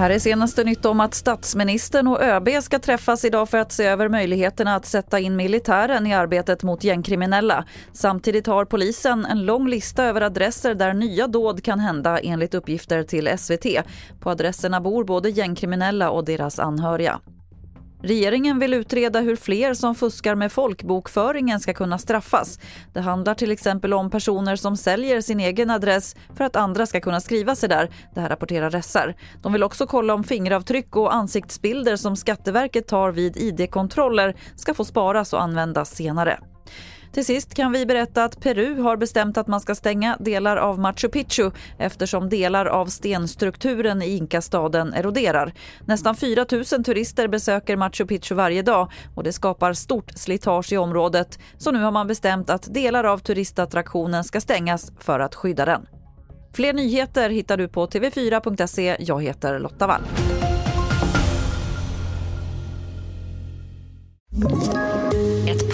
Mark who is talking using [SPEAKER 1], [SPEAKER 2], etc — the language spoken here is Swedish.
[SPEAKER 1] Här är senaste nytt om att statsministern och ÖB ska träffas idag för att se över möjligheterna att sätta in militären i arbetet mot gängkriminella. Samtidigt har polisen en lång lista över adresser där nya dåd kan hända enligt uppgifter till SVT. På adresserna bor både gängkriminella och deras anhöriga. Regeringen vill utreda hur fler som fuskar med folkbokföringen ska kunna straffas. Det handlar till exempel om personer som säljer sin egen adress för att andra ska kunna skriva sig där. Det här rapporterar Ressar. De vill också kolla om fingeravtryck och ansiktsbilder som Skatteverket tar vid id-kontroller ska få sparas och användas senare. Till sist kan vi berätta att Peru har bestämt att man ska stänga delar av Machu Picchu eftersom delar av stenstrukturen i Inkastaden eroderar. Nästan 4 000 turister besöker Machu Picchu varje dag och det skapar stort slitage i området. Så nu har man bestämt att delar av turistattraktionen ska stängas för att skydda den. Fler nyheter hittar du på tv4.se. Jag heter Lotta Wall.